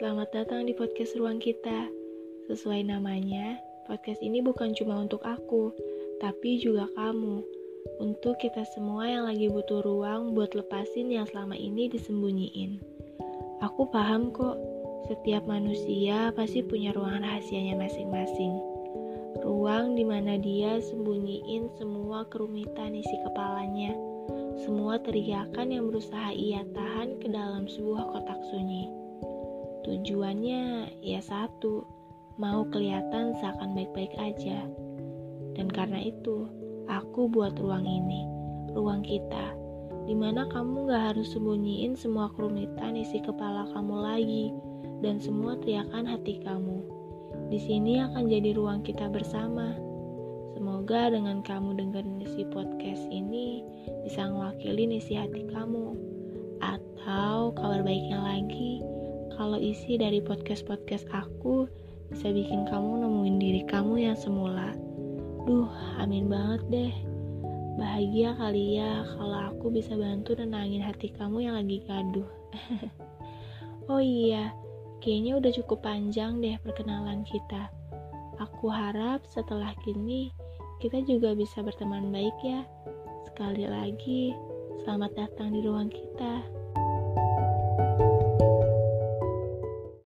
Selamat datang di podcast ruang kita. Sesuai namanya, podcast ini bukan cuma untuk aku, tapi juga kamu. Untuk kita semua yang lagi butuh ruang buat lepasin yang selama ini disembunyiin. Aku paham kok, setiap manusia pasti punya ruang rahasianya masing-masing. Ruang di mana dia sembunyiin semua kerumitan isi kepalanya, semua teriakan yang berusaha ia tahan ke dalam sebuah kotak sunyi. Tujuannya ya satu, mau kelihatan seakan baik-baik aja. Dan karena itu, aku buat ruang ini, ruang kita, di mana kamu gak harus sembunyiin semua kerumitan isi kepala kamu lagi dan semua teriakan hati kamu. Di sini akan jadi ruang kita bersama. Semoga dengan kamu dengerin isi podcast ini bisa ngewakilin isi hati kamu. Atau kabar baiknya kalau isi dari podcast-podcast aku bisa bikin kamu nemuin diri kamu yang semula. Duh, amin banget deh. Bahagia kali ya kalau aku bisa bantu nenangin hati kamu yang lagi gaduh. oh iya, kayaknya udah cukup panjang deh perkenalan kita. Aku harap setelah kini kita juga bisa berteman baik ya. Sekali lagi, selamat datang di ruang kita.